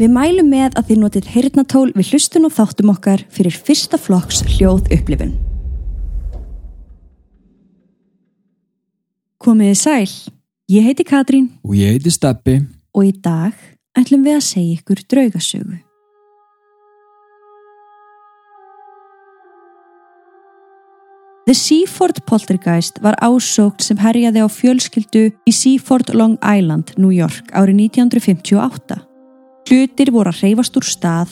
Við mælum með að þið notið heyrnatól við hlustun og þáttum okkar fyrir fyrsta flokks hljóð upplifun. Komiði sæl, ég heiti Katrín Og ég heiti Steppi. og í dag ætlum við að segja ykkur draugasögu. The Seaford Poltergeist var ásókt sem herjaði á fjölskyldu í Seaford Long Island, New York árið 1958. Hlutir voru að reyfast úr stað,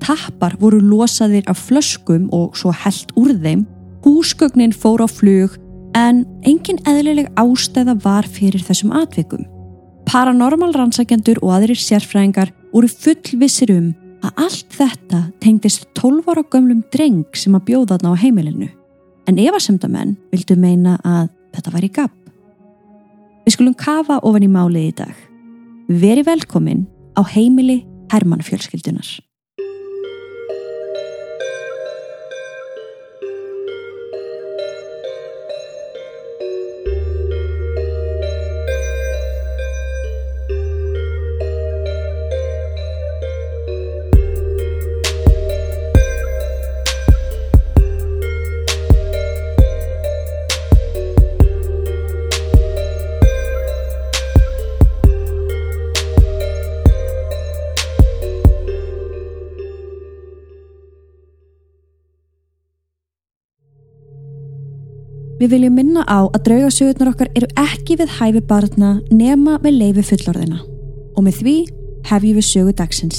tappar voru losaðir af flöskum og svo held úr þeim, húsgögnin fór á flug en engin eðlileg ástæða var fyrir þessum atvikum. Paranormal rannsækjandur og aðrir sérfræðingar voru fullvissir um að allt þetta tengdist 12 ára gömlum dreng sem að bjóða þarna á heimilinu. En efasemdamenn vildu meina að þetta var í gabb. Við skulum kafa ofan í málið í dag. Veri velkomin á heimili Hermann fjölskyldunar. Við viljum minna á að draugasögurnar okkar eru ekki við hæfi barna nema með leifi fullorðina. Og með því hefjum við sögu dagsins.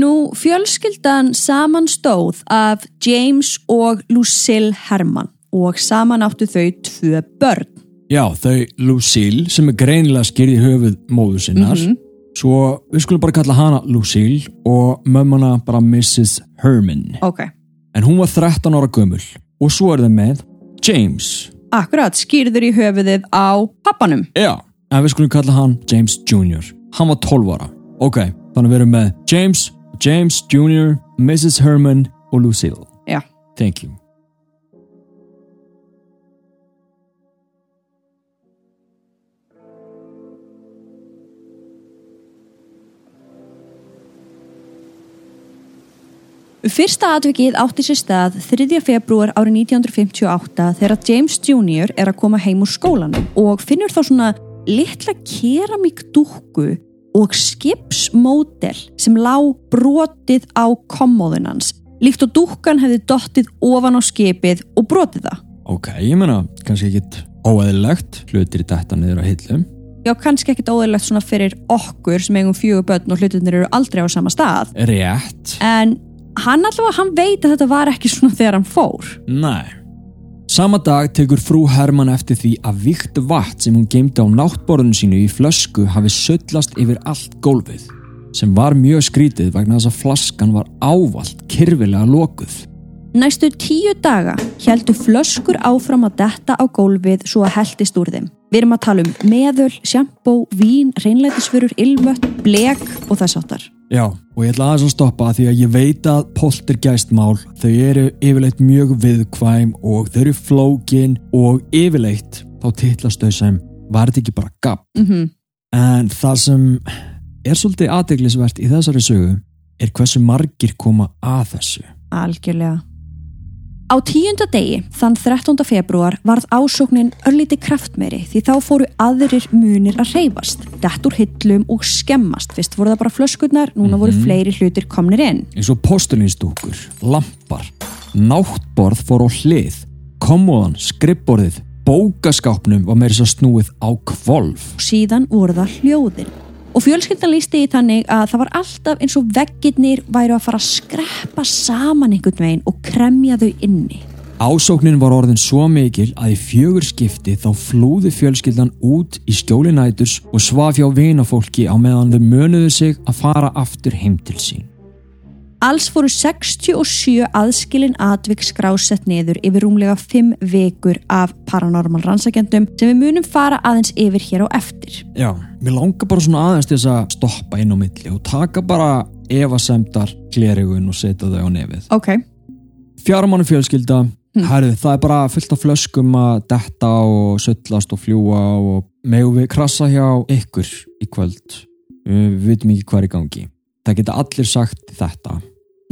Nú, fjölskyldan saman stóð af James og Lucille Herman og saman áttu þau tvö börn. Já, þau Lucille sem er greinilega skýrði höfuð móðu sinnar. Svo við skulum bara kalla hana Lucille og mömmuna bara Mrs. Herman. Ok. En hún var 13 ára gömul. Og svo er það með James. Akkurat, skýrður í höfuðið á pappanum. Já, en við skulum kalla hann James Jr. Hann var 12 ára. Ok, þannig við erum með James, James Jr., Mrs. Herman og Lucille. Já. Thank you. Fyrsta atvikið átti sér stað 3. februar árið 1958 þegar James Jr. er að koma heim úr skólanum og finnur þá svona litla keramíkdúkku og skipsmódel sem lá brotið á kommóðunans líkt og dúkkan hefði dottið ofan á skipið og brotið það. Ok, ég meina, kannski ekkit óeðilegt hlutir í detta niður á hillum. Já, kannski ekkit óðurlegt svona fyrir okkur sem eigum fjögur börn og hlutinir eru aldrei á sama stað Rétt. en hann allavega, hann veit að þetta var ekki svona þegar hann fór. Nei. Sama dag tekur frú Herman eftir því að vikt vatn sem hún geimdi á náttborðinu sínu í flösku hafi söllast yfir allt gólfið sem var mjög skrítið vegna þess að flaskan var ávalt kyrfilega lokuð. Næstu tíu daga heldur flöskur áfram að detta á gólfið svo að heldist úr þeim. Við erum að tala um meðöl, sjampó, vín, reynlætisfurur, ilmött, blek og þess áttar. Já, og ég ætla aðeins að stoppa því að ég veit að poltergeistmál, þau eru yfirleitt mjög viðkvæm og þau eru flókin og yfirleitt þá titlast þau sem var þetta ekki bara gabb. Mm En það sem er svolítið aðteglisvert í þessari sögu er hversu margir koma að þessu. Algjörlega. Á tíunda degi, þann 13. februar, varð ásóknin örlíti kraftmeri því þá fóru aðrir munir að reyfast, dett úr hillum og skemmast. Fyrst voru það bara flöskurnar, núna voru fleiri hlutir komnir inn. eins og postulinstúkur, lampar, náttborð fór á hlið, kommóðan, skrippborðið, bókaskápnum var meiri svo snúið á kvolf. síðan voru það hljóðin. Og fjölskyldan lísti í þannig að það var alltaf eins og veggirnir væru að fara að skreppa saman einhvern veginn og kremja þau inni. Ásóknin var orðin svo mikil að í fjögur skipti þá flúði fjölskyldan út í skjóli næturs og svaf hjá vinafólki á meðan þau mönuðu sig að fara aftur heim til sín. Alls fóru 67 aðskilin atvik skrásett niður yfir rúmlega 5 vikur af paranormal rannsakendum sem við munum fara aðeins yfir hér á eftir. Já, mér langar bara svona aðeins til þess að stoppa inn á milli og taka bara efasemdar glerugun og setja þau á nefið. Ok. Fjármánu fjölskylda, Hm. Herðu, það er bara fullt af flöskum að detta og sullast og fljúa og megum við krassa hjá ykkur í kvöld við vitum ekki hvað er í gangi það geta allir sagt þetta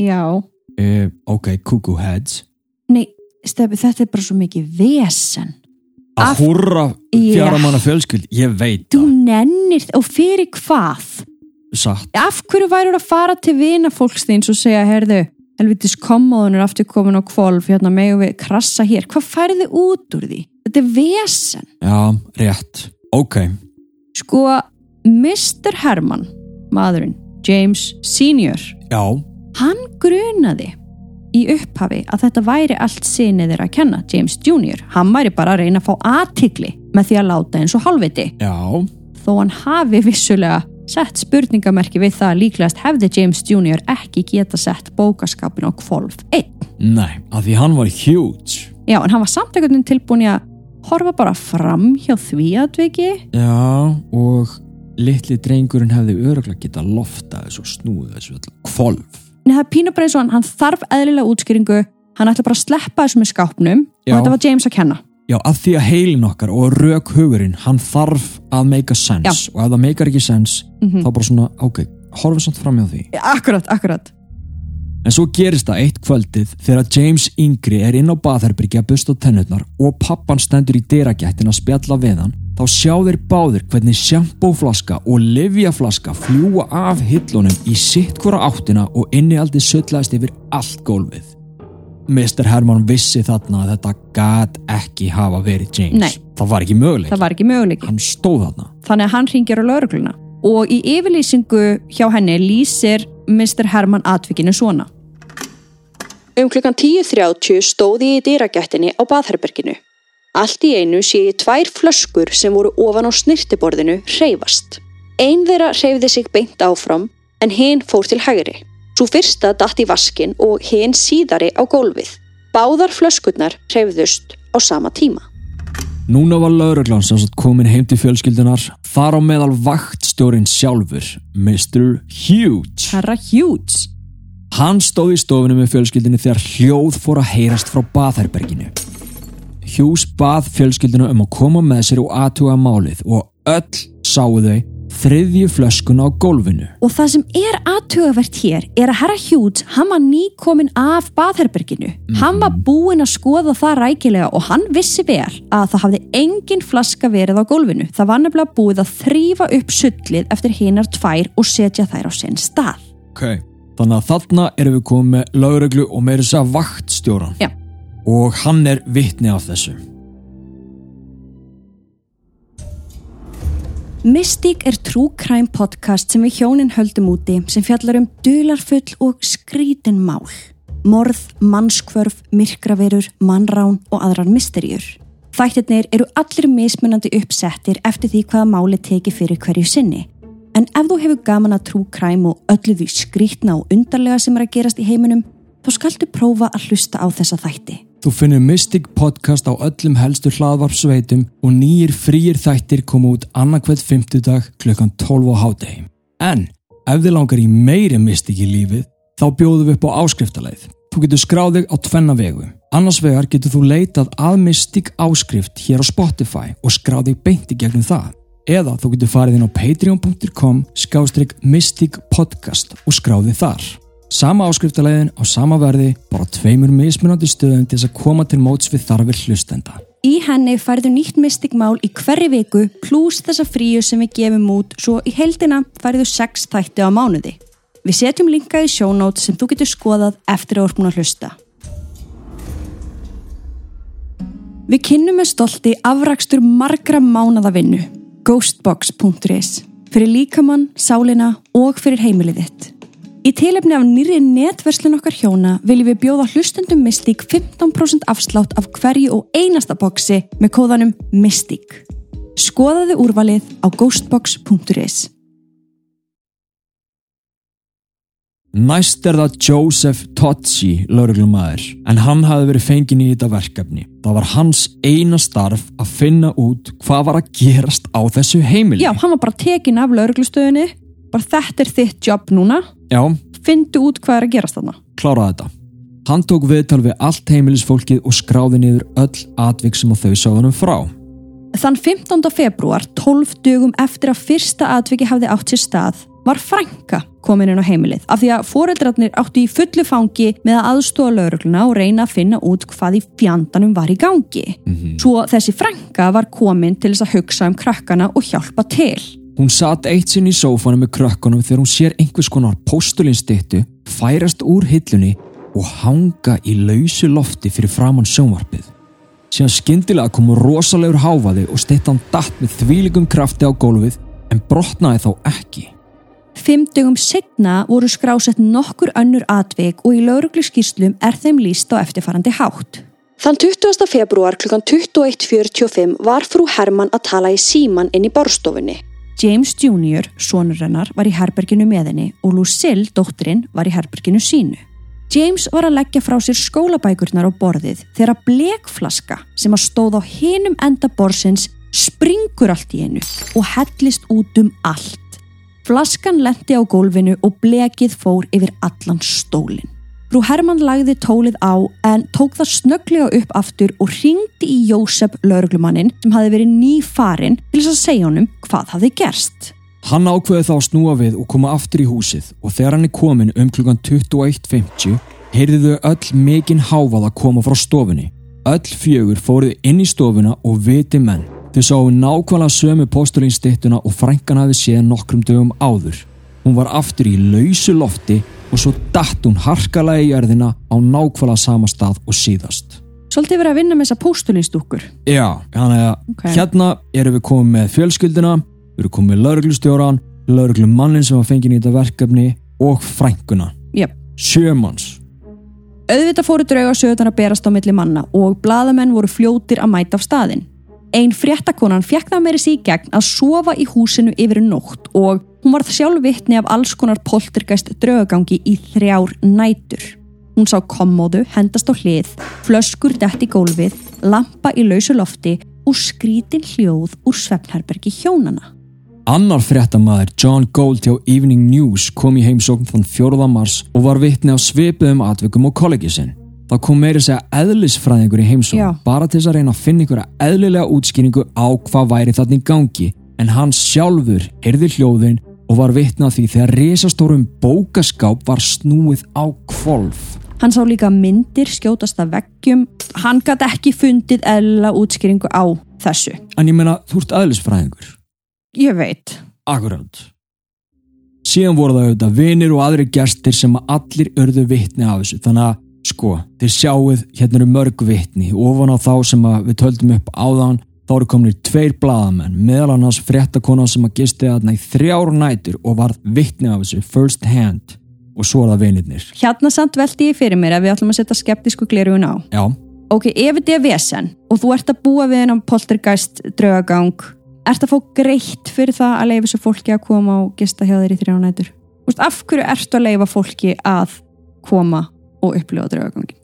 Já. uh, ok, cuckoo heads Nei, Stefi, þetta er bara svo mikið vesen. að Af- húrra Já. fjara manna fjölskyld ég veit Þú það, nennir, og fyrir hvað? satt Af hverju værið að fara til vina fólks þíns og segja, herðu, helvitis kommóðun er aftur komin á kvolf, hérna megum við krassa hér. Hvað færið þið út úr því? Þetta er vesen. já, rétt, ok Sko, Mr. Herman, maðurinn, James Senior, já, hann grunaði í upphafi að þetta væri allt sinni þeirra að kenna, James Jr. Hann væri bara að reyna að fá aðtikli með því að láta eins og halvviti. já Þó hann hafi vissulega sett spurningamerki við það að líklegast hefði James Jr. ekki geta sett bókaskapin á kvolf einn. nei, að því hann var huge Já, en hann var samt einhvern veginn tilbúin í að horfa bara fram hjá því atviki. já, og litli drengurinn hefði öruglega geta loftað þessu og snúið þessu kvolf Nei, það er pínu bara eins og hann, hann þarf eðlilega útskýringu, hann ætla bara að sleppa þessu með skápnum Já. og þetta var James að kenna. Já, að því að heilin okkar og rauk hugurinn, hann þarf að make a sense Já. og ef það meikar ekki sense, Mm þá bara svona, ok, horfum samt fram hjá því. Akkurat, akkurat. En svo gerist það eitt kvöldið þegar James Yngri er inn á baðherbyrgi að busta tennurnar og pappan stendur í dyragættin að spjalla við hann, þá sjá þeir báðir hvernig sjampóflaska og livjaflaska fljúa af hillunum í sitt hvora áttina og innihaldi sullaðist yfir allt gólfið. Mr. Herman vissi þarna að þetta gat ekki hafa verið James. Nei. Það var ekki möguleik. Það var ekki möguleiki. Hann stóð þarna. Þannig að hann ringir á laurugluna. Og í yfirlýsingu hjá henni lýsir Mr. Herman atvikinu svona. Um klukkan 10.30 stóði ég í dýragættinni á baðherberginu. Allt í einu sé ég tvær flöskur sem voru ofan á snirtiborðinu hreyfast. Ein þeirra hreyfði sig beint áfram en hinn fór til hægri. Svo fyrsta datt í vaskin og hinn síðari á gólfið. Báðar flöskurnar hreyfðust á sama tíma. Núna var lauruglan sem sagt komin heim til fjölskyldunar þar á meðal vaktstjórin sjálfur, Mr. Huge. Herra Hughes. Hann stóð í stofinu með fjölskyldinu þegar hljóð fór að heyrast frá baðherberginu. Hughes bað fjölskyldinu um að koma með sér og aðtuga málið og öll sáu þau þriðju flöskuna á gólfinu. Og það sem er aðtugavert hér er að herra Hughes, hann var nýkomin af baðherberginu. Hann var búinn að skoða það rækilega og hann vissi vel að það hafði engin flaska verið á gólfinu. Það var nefnilega búið að þrýfa upp sullið eftir hinar tvær og setja þær á sinn stað. Ok. Þannig að þarna erum við komið með lauruglu og meira þess að vaktstjóran. Já. Og hann er vitni af þessu. Mystic er crime podcast sem við hjónin höldum úti sem fjallar um dularfull og skrítin mál. Morð, mannskvörf, myrkraverur, mannrán og aðrar misterjur. Þættirnir eru allir mismunandi uppsettir eftir því hvaða máli teki fyrir hverju sinni. En ef þú hefur gaman að crime og öllu því skrítna og undarlega sem er að gerast í heiminum, þá skaltu prófa að hlusta á þessa þætti. Þú finnur Mystic podcast á öllum helstu hlaðvarpsveitum og nýjir frýjir þættir koma út annarkvæð 50 dag klukkan 12 á hádegi. En ef þið langar í meiri Mystic í lífið, þá bjóðum við upp á áskriftarleið. Þú getur skráðið á tvenna vegu. Annars vegar getur þú leitað að Mystic áskrift hér á Spotify og skráðið beint í gegnum það. Eða þú getur farið inn á patreon.com skástrygg Mystic podcast og skráðið þar. Sama áskriftalegin á sama verði, bara tveimur mismunandi stöðum til þess að koma til móts við þarfir hlustenda. Í henni færðu nýtt mystikmál í hverri viku pluss þessa fríu sem við gefum út svo í heldina færðu sex þætti á mánuði. Við setjum linka í sjónót sem þú getur skoðað eftir að orkun að hlusta. Við kynnum með stolti afrakstur margra mánada vinnu, ghostbox.is, fyrir líkamann, sálina og fyrir heimilið þitt. Í tilefni af nýri netverslun okkar hjóna viljum við bjóða hlustendum Mystík 15% afslátt af hverju og einasta boksi með kóðanum Mystík. Skoðaðu úrvalið á ghostbox.is. Næst er það Joseph Totsi, lauruglumæður, en hann hafði verið fengin í þetta verkefni. Það var hans eina starf að finna út hvað var að gerast á þessu heimili. Já, hann var bara tekin af lauruglustöðinni, bara þetta er þitt jobb núna, Já, fyndu út hvað er að gerast þarna. klára þetta. Hann tók viðtal við allt heimilisfólkið og skráði niður öll atvik sem þau sáðunum frá. Þann 15. februar, 12 dögum eftir að fyrsta atviki hafði átt sér stað, var frænka komin inn á heimilið af því að foreldrarnir áttu í fullu fangi með að aðstóða laurugluna og reyna að finna út hvað í fjandanum var í gangi. Mm -hmm. Svo þessi frænka var komin til þess að hugsa um krakkana og hjálpa til. Hún satt eitt sinn í sófanum með krakkanum þegar hún sér einhvers konar postulinstittu færast úr hillunni og hanga í lausu lofti fyrir framann sjónvarpið. Síðan skindilega komu rosalegur háfaði og stittan datt með þvíligum krafti á gólfið en brotnaði þá ekki. Fymdugum setna voru skrásett nokkur önnur atvik og í lauruglu skýrslum er þeim líst á eftirfarandi hátt. Þann 20. februar kl. 21.45 var frú Herman að tala í síman inn í borstofunni. James Jr., sonur hennar, var í herberginu með henni og Lucille, dótturinn, var í herberginu sínu. James var að leggja frá sér skólabækurnar á borðið þegar blekflaska sem að stóð á hinum enda borsins springur allt í hennu og hellist út um allt. Flaskan lendi á gólfinu og blekið fór yfir allan stólinn. Frú Hermann lagði tólið á en tók það snögglega upp aftur og ringdi í Jósef lauruglumannin sem hafi verið nýfarinn til þess að segja honum hvað hafi gerst. Hann ákveði þá snúa við og koma aftur í húsið og þegar hann er komin um klukkan 21.50 heyrði þau öll mikinn háfað að koma frá stofunni. Öll fjögur fóruð inn í stofuna og viti menn Þau sáu nákvæmlega sömu postulínstittuna og frænkan hafi séð nokkrum dögum áður. Hún var aftur í lausu lofti og svo dætt hún harkalega í jörðina á nákvæmlega sama stað og síðast. Svolítið verið að vinna með þessa postulínstúkur. Já, okay. hérna erum við komið með fjölskyldina, við erum komið með lauruglustjóran, lauruglumannin sem var fengið í þetta verkefni og frænkuna. Yep. Sjömanns. Auðvitað fóru drauga sögurnar að berast á milli manna og bladamenn voru fljótir að mæta af staðinn. Einn fréttakonan fekk það meiri síg gegn að sofa í húsinu yfir nótt og hún var sjálf vittni af alls konar poltergeist draugagangi í þrjár nætur. Hún sá kommóðu, hendast á hlið, flöskur dætt í gólfið, lampa í lausu lofti og skrítin hljóð úr svefnherbergi hjónana. Annar fréttamaður, John Gold hjá Evening News, kom í heimsókn þann 4. mars og var vittni á svipiðum atvikum á kollegisinn þá kom meiri segja eðlisfræðingur í heimsókn bara til þess að reyna að finna ykkur eðlilega útskýringu á hvað væri þarna í gangi en hann sjálfur heyrði hljóðin og var vitnað því þegar risastórum bókaskáp var snúið á kvolf. Hann sá líka myndir skjótast að veggjum, hann gæti ekki fundið eðla útskýringu á þessu. En ég menna, þú ert eðlisfræðingur. Ég veit. Akkurát. Síðan voru það auðvitað vinir og aðri gestir sem allir örðu vitni af þessu, þannig að Sko, þér sjáuð hérna eru mörg vittni ofan á þá sem við töldum upp áðan þá eru kominir tveir bladamenn meðal annars fréttakona sem að gisti aðna í þrjár nætur og var vittni af þessu first hand og svo er það vinirnir. Hérna samt veldi ég fyrir mér að við ætlum að setja skeptísku glerugun á. Já. Ok, ef þetta er vesen og þú ert að búa við hennan poltergeist draugagang, ert að fá greitt fyrir það að leifa þessu fólki að koma og gista hjá þeir í þrjár nætur? Af hverju ert að leifa fólki að koma og upplifa draugagangin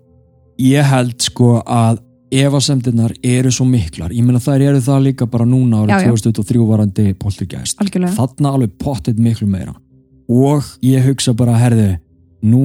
Ég held sko að evasemtinnar eru svo miklar. Ég meina þær eru það líka bara núna árið 2003 varandi poltergeist. Þarna alveg pottit miklu meira. Og ég hugsa bara herðu nú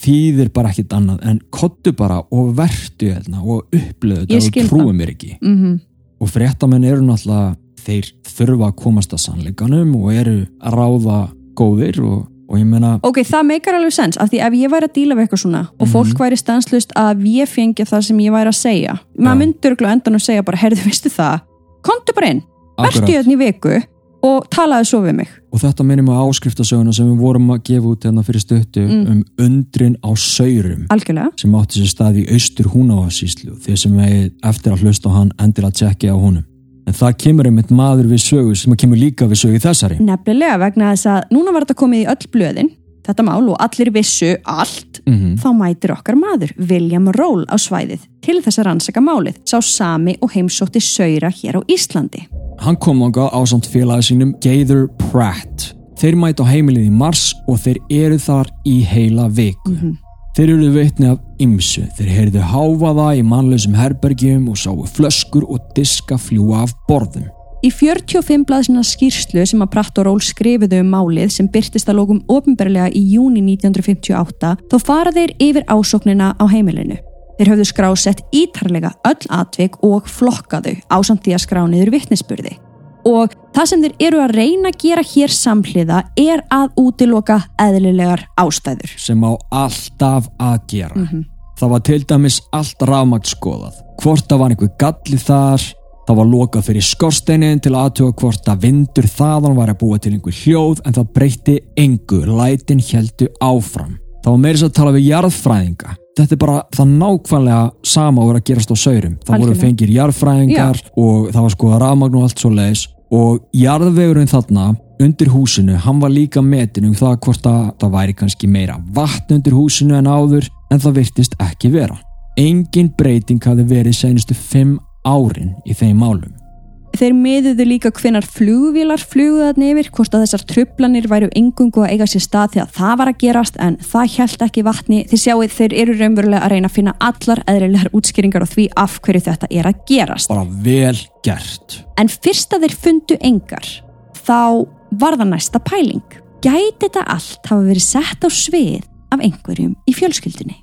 þýðir bara ekkit annað en kottu bara og verdu hérna og upplöðu þetta og trúi mér ekki. Mm -hmm. og fréttamenn eru náttúrulega þeir þurfa að komast að sannleikanum og eru að ráða góðir og meina ok, það meikar alveg sens, af því ef ég væri að díla við eitthvað svona og mm -hmm. fólk væri stanslust að ég fengi það sem ég væri að segja maður myndur ekki endan að segja bara, herðu, veistu það kontu bara inn, verðstu ég þetta í viku og talaðu svo við mig og þetta minnum á áskriftasöguna sem við vorum að gefa út hérna fyrir stöttu mm. um undrin á saurum Algjörlega. sem átti sér stað í austur húnáasíslu þeir sem við eftir að hlusta á hann endir að tjekka á honum En það kemur einmitt maður við sögu sem kemur líka við sögu þessari. Nefnilega vegna þess að núna var þetta komið í öll blöðin, þetta mál og allir vissu allt, mm -hmm. þá mætir okkar maður, William Roll á svæðið til þess að rannsaka málið, sá sami og heimsótti Saura hér á Íslandi. Hann kom ánga á samt félagi sínum Gaither Pratt. Þeir mæti á heimilið í mars og þeir eru þar í heila viku. Mm -hmm. Þeir eru veitni af ymsu, þeir heyrðu háfaða í mannlausum herbergjum og sáu flöskur og diska fljúa af borðum. Í 45 blaðsina skýrslu sem að Pratt og Ról skrifuðu um málið sem byrtist að lókum ofinberlega í júni 1958 þó fara þeir yfir ásóknina á heimilinu. Þeir höfðu skrásett ítarlega öll atvik og flokkaðu á samt því að skrá niður vittnesburði. Og það sem þeir eru að reyna að gera hér samhliða er að útiloka eðlilegar ástæður. sem á alltaf að gera. Það var til dæmis allt rafmagt skoðað. Hvort það var einhver galli þar það var lokað fyrir skorsteinin til aðtuga hvort að vindur þaðan var að búa til einhver hljóð en það breytti engu, lætin heldu áfram. Það var meira svo að tala við jarðfræðinga þetta er bara það nákvæmlega sama að vera að gerast á saurum það voru fengir jarðfræðingar og það var skoða rafmagn og allt svo leiðis og jarðvegurinn þarna undir húsinu, hann var líka metin um það hvort að það væri kannski meira vatn undir húsinu en áður en það virtist ekki vera. Engin breyting hafði verið senustu fimm árin í þeim málum. Þeir miðuðu líka hvenar flugvílar fluguðan yfir, hvort að þessar trublanir væru engungu að eiga sér stað þegar það var að gerast en það hjælt ekki vatni. Þið sjáuð þeir eru raunverulega að reyna að finna allar eðrilegar útskýringar á því af hverju þetta er að gerast. Bara vel gert. En fyrst að þeir fundu engar, þá var það næsta pæling. Gæti þetta allt hafa verið sett á svið af einhverjum í fjölskyldunni?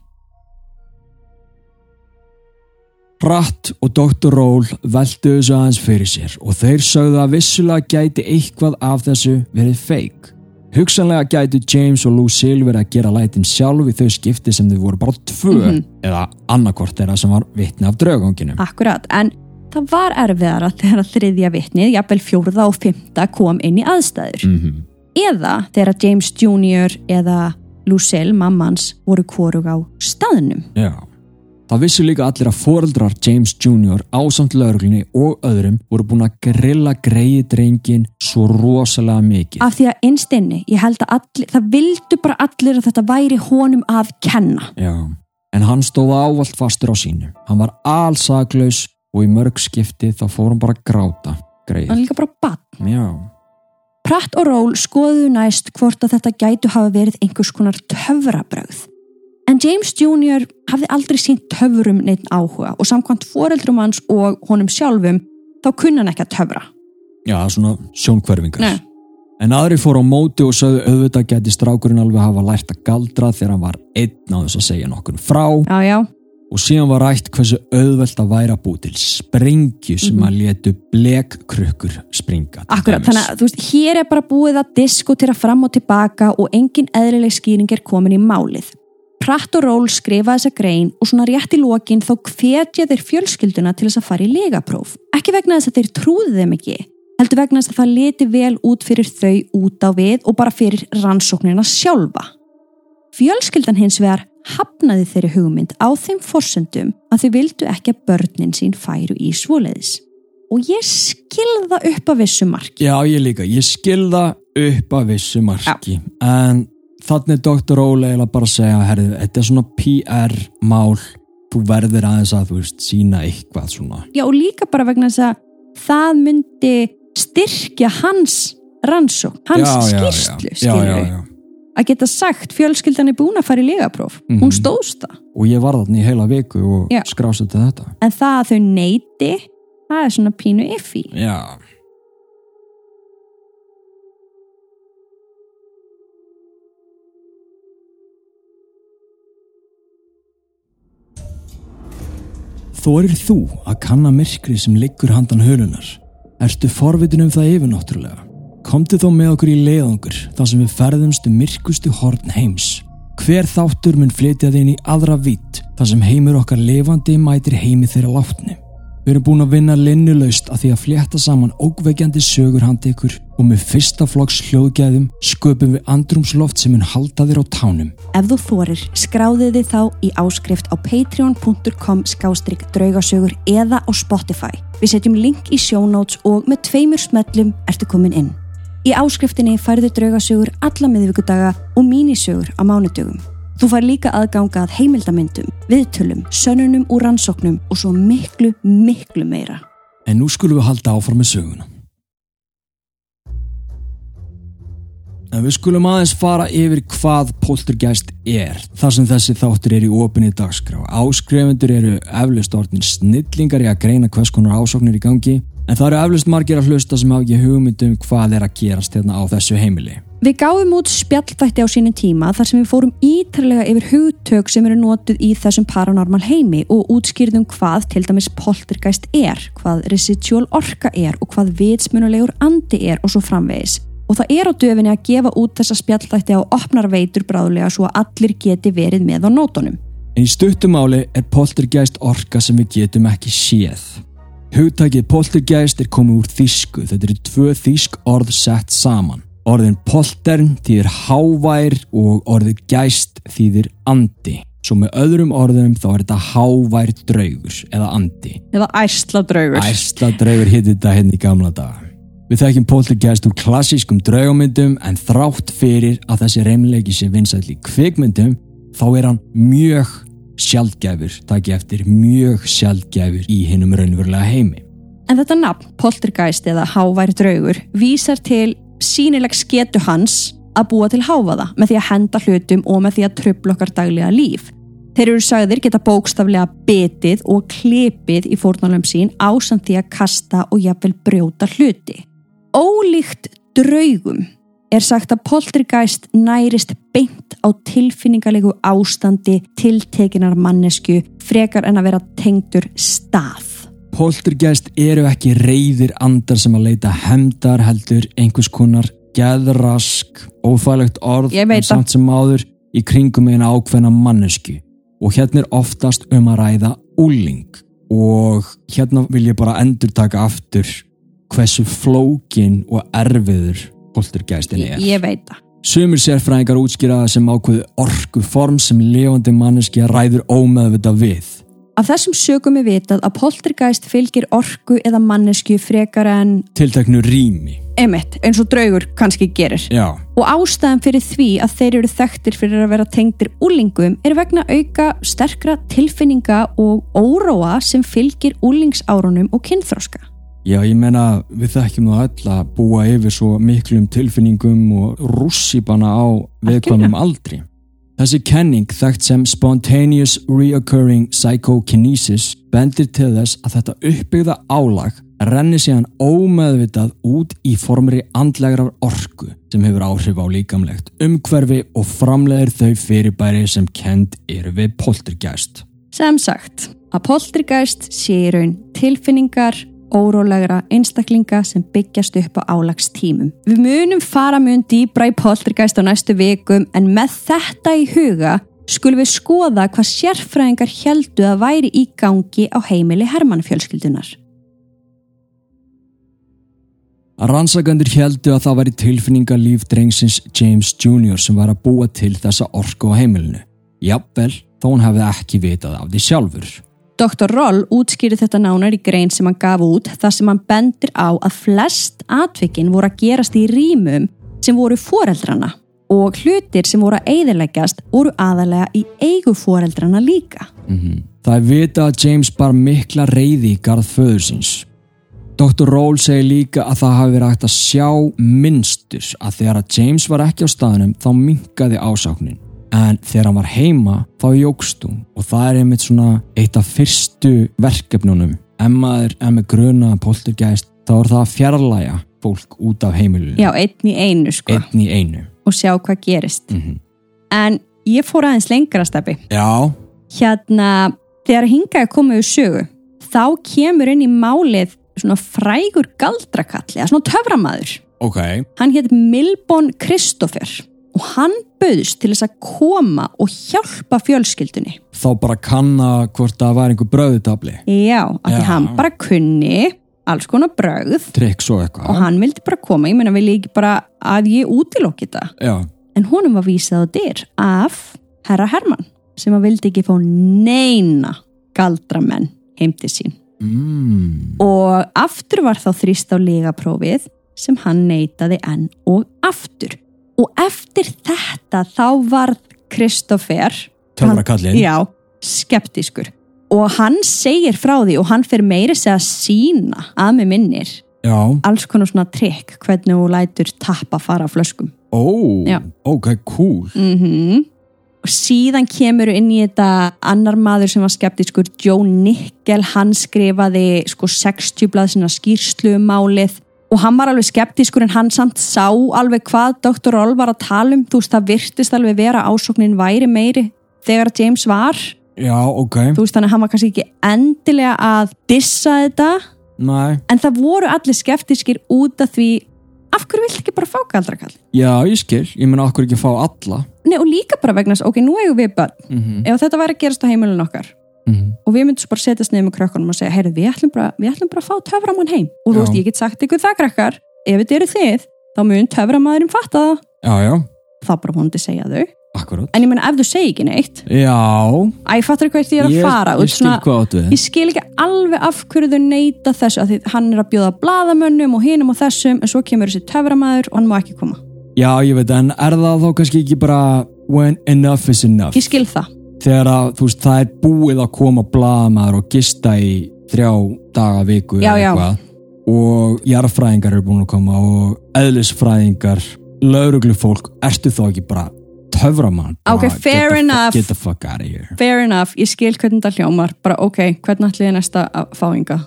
Pratt og Dr. Roll veldu þessu aðeins fyrir sér og þeir sögðu að vissulega gæti eitthvað af þessu verið feik. Hugsanlega gætu James og Lucille verið að gera lætin sjálf í þau skipti sem þau voru bara tvö eða annarkvort þeirra sem var vitni af drauganginum. Akkurat, en það var erfiðara þegar þriðja vitnið, jafnvel fjórða og fymta kom inn í aðstæður. Mm Eða þegar James Jr. eða Lucille, mammans, voru hvorug á staðnum. Já. Það vissu líka allir að foreldrar James Jr. ásamt lauruglunni og öðrum voru búin að grilla greiði drengin svo rosalega mikið. Af því að einstinni, ég held að allir, það vildu bara allir að þetta væri honum að kenna. Já. En hann stóð ávalt fastur á sínu. Hann var allsaklaus og í mörg skipti þá fór hann bara að gráta. Það Greið. er líka bara bann. Já. Pratt og Ról skoðuðu næst hvort að þetta gætu hafa verið einhvers konar töfrabröð. En James Jr. hafði aldrei sínt töfrum neitt áhuga og samkvæmt foreldrum hans og honum sjálfum þá kunna hann ekki að töfra. Já, svona sjónkverfingar. En aðri fór á móti og sögðu auðvitað geti strákurinn alveg hafa lært að galdra þegar hann var einn á þess að segja nokkur frá Já, já, og síðan var rætt hversu auðvelt að væri að búi til sprengju sem að letu blekkrukkur springa. akkurat. dæmis. Þannig að þú veist, hér er bara búið að diskutera fram og tilbaka og engin eðlileg skýring er komin í málið. Pratt og Ról skrifa þessa grein og svona rétt í lokin þá hvetja þeir fjölskylduna til þess að fara í legapróf. Ekki vegna þess að þeir trúðu þeim ekki, heldur vegna þess að það leti vel út fyrir þau út á við og bara fyrir rannsóknina sjálfa. Fjölskyldan hins vegar hafnaði þeirri hugmynd á þeim forsöndum að þau vildu ekki að börnin sín færu í svoleiðis. Og ég skilða upp að vissu marki. Já, ég líka. Ég skilða upp að vissu marki. En þannig Dr. Óle eiginlega bara segja, herrið, þetta er svona PR-mál. Þú verður aðeins að, þú veist, sína eitthvað svona. Já og líka bara vegna þess að það myndi styrkja hans rannsókn, hans Já, skýrslu, já. Já. Að geta sagt fjölskyldan er búin að fara í legapróf. Mhm. Hún stóðst það. Og ég var þarna í heila viku og Já. skrásið þetta. En það að þau neyti, það er svona pínu iffi. Já. Þorir þú að kanna myrkri sem liggur handan hölunar? Ertu forvitin um það yfirnáttúrulega? Komdu þó með okkur í leiðangur þar sem við ferðumstu myrkustu horn heims. Hver þáttur mun flytja inn í aðra vitt þar sem heimur okkar lifandi mætir heimi þeirra látni. Við erum búin að vinna linnulaust að því að flétta saman ógveikjandi sögur handi ykkur og með fyrsta flokks hljóðgæðum sköpum við andrumsloft sem mun halda þér á tánum. Ef þú þorir, skráðu þið þá í áskrift á patreon.com skástrík draugasögur eða á Spotify. Við setjum link í notes og með tveimur smellum ertu komin inn. Í áskriftinni færðu draugasögur alla miðvíkudaga og mínisögur á mánudögum. Þú fær líka aðganga að heimildamindum, viðtölum, sönnunum úr rannsóknum og svo miklu, miklu meira. En nú skulum við halda áfram með söguna. En við skulum aðeins fara yfir hvað poltergeist er, þar sem þessi þáttur er í opinni dagskrá. Áskrifundur eru eflust orðin snillingar í að greina hvers konar ásóknir í gangi En það eru eflust margir að hlusta sem hafa ekki hugmyndum hvað er að gerast hérna á þessu heimili. Við gáðum út spjallþætti á sínum tíma þar sem við fórum ítarlega yfir hugtök sem eru notuð í þessum paranormal heimi og útskýrðum hvað til dæmis poltergeist er, hvað residual orka er og hvað vitsmunulegur andi er og svo framvegis. Og það er á döfinni að gefa út þessa spjallþætti á opnar veitur bráðulega svo að allir geti verið með á nótunum. En í stuttumáli er poltergeist orka sem við getum ekki séð. Hugtækið poltergeist er komið úr þýsku. Þetta eru tvö þýsk orð sett saman. Orðin poltern þýðir hávær og orðið gæst þýðir andi. Svo með öðrum orðum þá er þetta hávær draugur eða andi. Eða æsla draugur. Æsla draugur hitt þetta hérna í gamla daga. Við þekkjum poltergeist úr klassískum draugamyndum en þrátt fyrir að þessi reymleiki sé vinsæll í kvikmyndum þá er hann mjög sjaldgæfur, takk ég eftir, mjög sjaldgæfur í hinnum raunverulega heimi. En þetta nafn, poltergeist eða hávær draugur, vísar til sínileg sketu hans að búa til háfaða með því að henda hlutum og með því að tröfla okkar daglega líf. Þeir eru sagðir geta bókstaflega betið og klipið í fórnálum sín ásand því að kasta og jafnvel brjóta hluti. Ólíkt draugum er sagt að poltergeist nærist beint á tilfinningarlegu ástandi tiltekinar mannesku frekar en að vera tengdur stað. Poltergeist eru ekki reyðir andar sem að leita hemdar heldur einhvers konar geðrask, ófælegt orð Ég samt sem áður í kringum eina ákveðna mannesku og hérna er oftast um að ræða úling og hérna vil ég bara endur taka aftur hversu flókin og erfiður poltergeistin er. Ég veit það. Sumir sérfræðingar útskýra það sem ákveðu orku form sem lifandi manneski ræður ómeðvita við. Af þessum sögum er vitað að poltergeist fylgir orku eða mannesku frekar en Tilteknu rými. emitt eins og draugur kannski gerir. Já, Og ástæðan fyrir því að þeir eru þekktir fyrir að vera tengdir úlingum er vegna auka sterkra tilfinninga og óróa sem fylgir úlingsárunum og kynþróska. já ég menna við þekkjum það öll að búa yfir svo miklum tilfinningum og rússíbana á viðkvæmum aldri. Þessi kenning þekkt sem Spontaneous Reoccurring Psychokinesis bendir til þess að þetta uppbyggða álag renni síðan ómeðvitað út í formri andlegrar orku sem hefur áhrif á líkamlegt umhverfi og framleiðir þau fyrirbæri sem kend eru við poltergeist. Sem sagt, að poltergeist sé í raun tilfinningar, órólegra einstaklinga sem byggjast upp á álagstímum. Við munum fara mun dýbra í poltergeist á næstu vikum en með þetta í huga skulum við skoða hvað sérfræðingar heldu að væri í gangi á heimili Hermann-fjölskyldunar. Rannsagandur heldu að það væri tilfinningalíf drengsins James Jr. sem var að búa til þessa orku á heimilinu. Jafnvel, þó hann hefði ekki vitað af því sjálfur. Dr. Roll útskýri þetta nánar í grein sem hann gaf út þar sem hann bendir á að flest atvikin voru að gerast í rýmum sem voru foreldrana og hlutir sem voru að eigðileggjast voru aðalega í eigu foreldrana líka. Það er vitað að James bar mikla reyði í garð föður síns. Dr. Roll segir líka að það hafi verið hægt að sjá minnstur að þegar að James var ekki á staðnum þá minkaði ásáknin. En þegar hann var heima þá jógst hún og það er einmitt svona eitt af fyrstu verkefnunum. Ef maður er með gruna poltergeist þá er það að fjarlæga fólk út af heimilinu. Já, einn í einu sko Einn í einu. og sjá hvað gerist. Mm En ég fór aðeins lengra steppi. Já, Hérna, þegar hingaði komið úr sögu, þá kemur inn í málið svona frægur galdrakalli, eða svona töframaður. ok. Hann hétt Milbon Kristoffer og hann bauðst til þess að koma og hjálpa fjölskyldunni. Þá bara kanna hvort það var einhver bröðutabli. Já, af því hann bara kunni alls konar brögð Trygg svo eitthvað. og hann vildi bara koma, ég meina vil ég ekki bara að ég útilokki þetta. Já, En honum var vísað á dyr af herra Hermann sem að vildi ekki fá neina galdramenn heim til sín. mm. Og aftur var þá þrýst á legaprófið sem hann neitaði enn og aftur. Og eftir þetta þá varð Kristoffer skeptiskur. Og hann segir frá því og hann fyrir meiri segja sína að með minnir Já, alls konar svona trikk hvernig þú lætur tappa fara flöskum. ó, Já. ok, cool. Mm og síðan kemur inn í þetta annar maður sem var skeptiskur Joe Nickel, hann skrifaði sko 60 blað sinna skýrslu um málið og hann var alveg skeptiskur en hann samt sá alveg hvað Dr. Roll var að tala um. Þú veist það virtist alveg vera ásóknin væri meiri þegar James var. Já, ok, þú veist þannig að hann var kannski ekki endilega að dissa þetta. Næ en það voru allir skeptiskir út af því af hverju vill ekki bara fá galdrakall? Já, ég skil, ég meina okkur ekki fá alla? Nei, og líka bara vegna ok, nú eigum við börn. Mm -hmm. ef þetta væri að gerast á heimilin okkar Mhm. og við myndum bara setjast niður með krökkunum og segja, heyrðu, við ætlum bara, við ætlum bara að fá töframann heim. Og þú veist, ég get sagt ykkur það krakkar ef þetta eru þið, þá mun töframæðurinn fatta það. Já, já, þá bara vonandi segja þau. Akkurat. En ég meina, ef þú segir ekki neitt Já, æ, fattur hvað ég er að ég, fara? Ég skil svona, við. ég skil ekki alveg af hverju þau neyta þessu að því hann er að bjóða bladamönnum og hinum og þessum en svo kemur þessi töframæður og hann má ekki koma. Já, ég veit, en er það þá kannski ekki bara when enough is enough? Ég skil það, þegar að, þú veist, það er búið að koma blaðamaður og gista í þrjá daga viku Já, eða já. eitthvað. Og jarðfræðingar eru búin að koma og eðlisfræðingar lauruglufólk, ertu þá ekki bara töframann? Ok, Bara, fair get. Get the fuck out of here. Fair enough, ég skil hvernig það hljómar. Bara ok, hvernig ætlið er næsta að fá ynga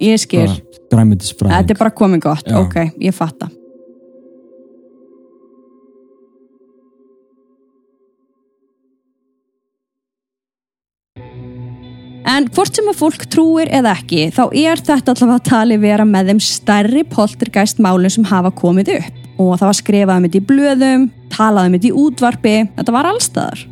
ég skil, þetta er bara komið gott. Já. ok, ég fatta En hvort sem að fólk trúir eða ekki, þá er þetta allavega að tali vera með þeim stærri poltergeist málum sem hafa komið upp. Og það var skrifað um þetta í blöðum, talað um þetta í útvarpi, þetta var allstaðar.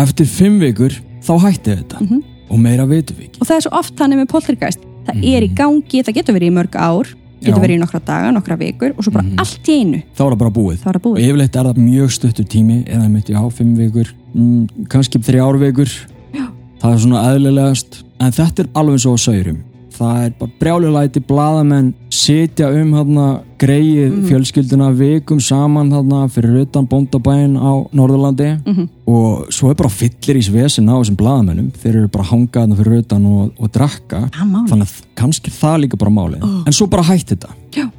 Eftir fimm vikur, þá hætti þetta Mhm. og meira veitum við ekki Og það er svo oft þannig með poltergeist. Það er í gangi, það getur verið í mörg ár, getur Mhm. Já. verið í nokkra daga, nokkra vikur og svo bara Mhm. allt í einu. Þá er það bara búið Það var að og búið. yfirleitt er það mjög stuttur tími eða mitt, já, fimm vikur mm, kannski þrjár vikur Já. það er svona eðlilegast en þetta er alveg svo á saurum það er bara brjálulæti, blaðamenn sitja um hérna greið Mhm. fjölskylduna vikum saman hérna fyrir utan bóndabæin á Norðurlandi Mhm. og svo er bara fyllir í svesen á þessum blaðamennum þeir eru bara hangað hérna fyrir utan og, og drakka Það máli. þannig að kannski það líka bara málið Oh. en svo bara hætti þetta Já.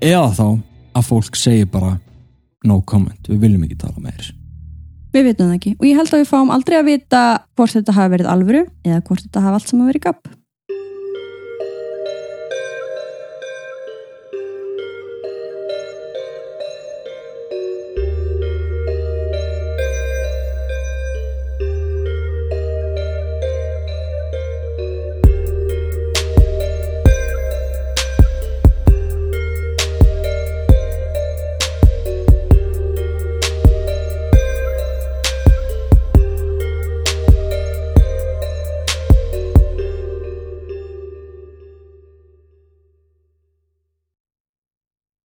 eða þá að fólk segir bara no comment, við viljum ekki tala meir Við vitum það ekki og ég held að við fáum aldrei að vita hvort þetta hafi verið alvöru eða hvort þetta hafi allt saman verið gabb.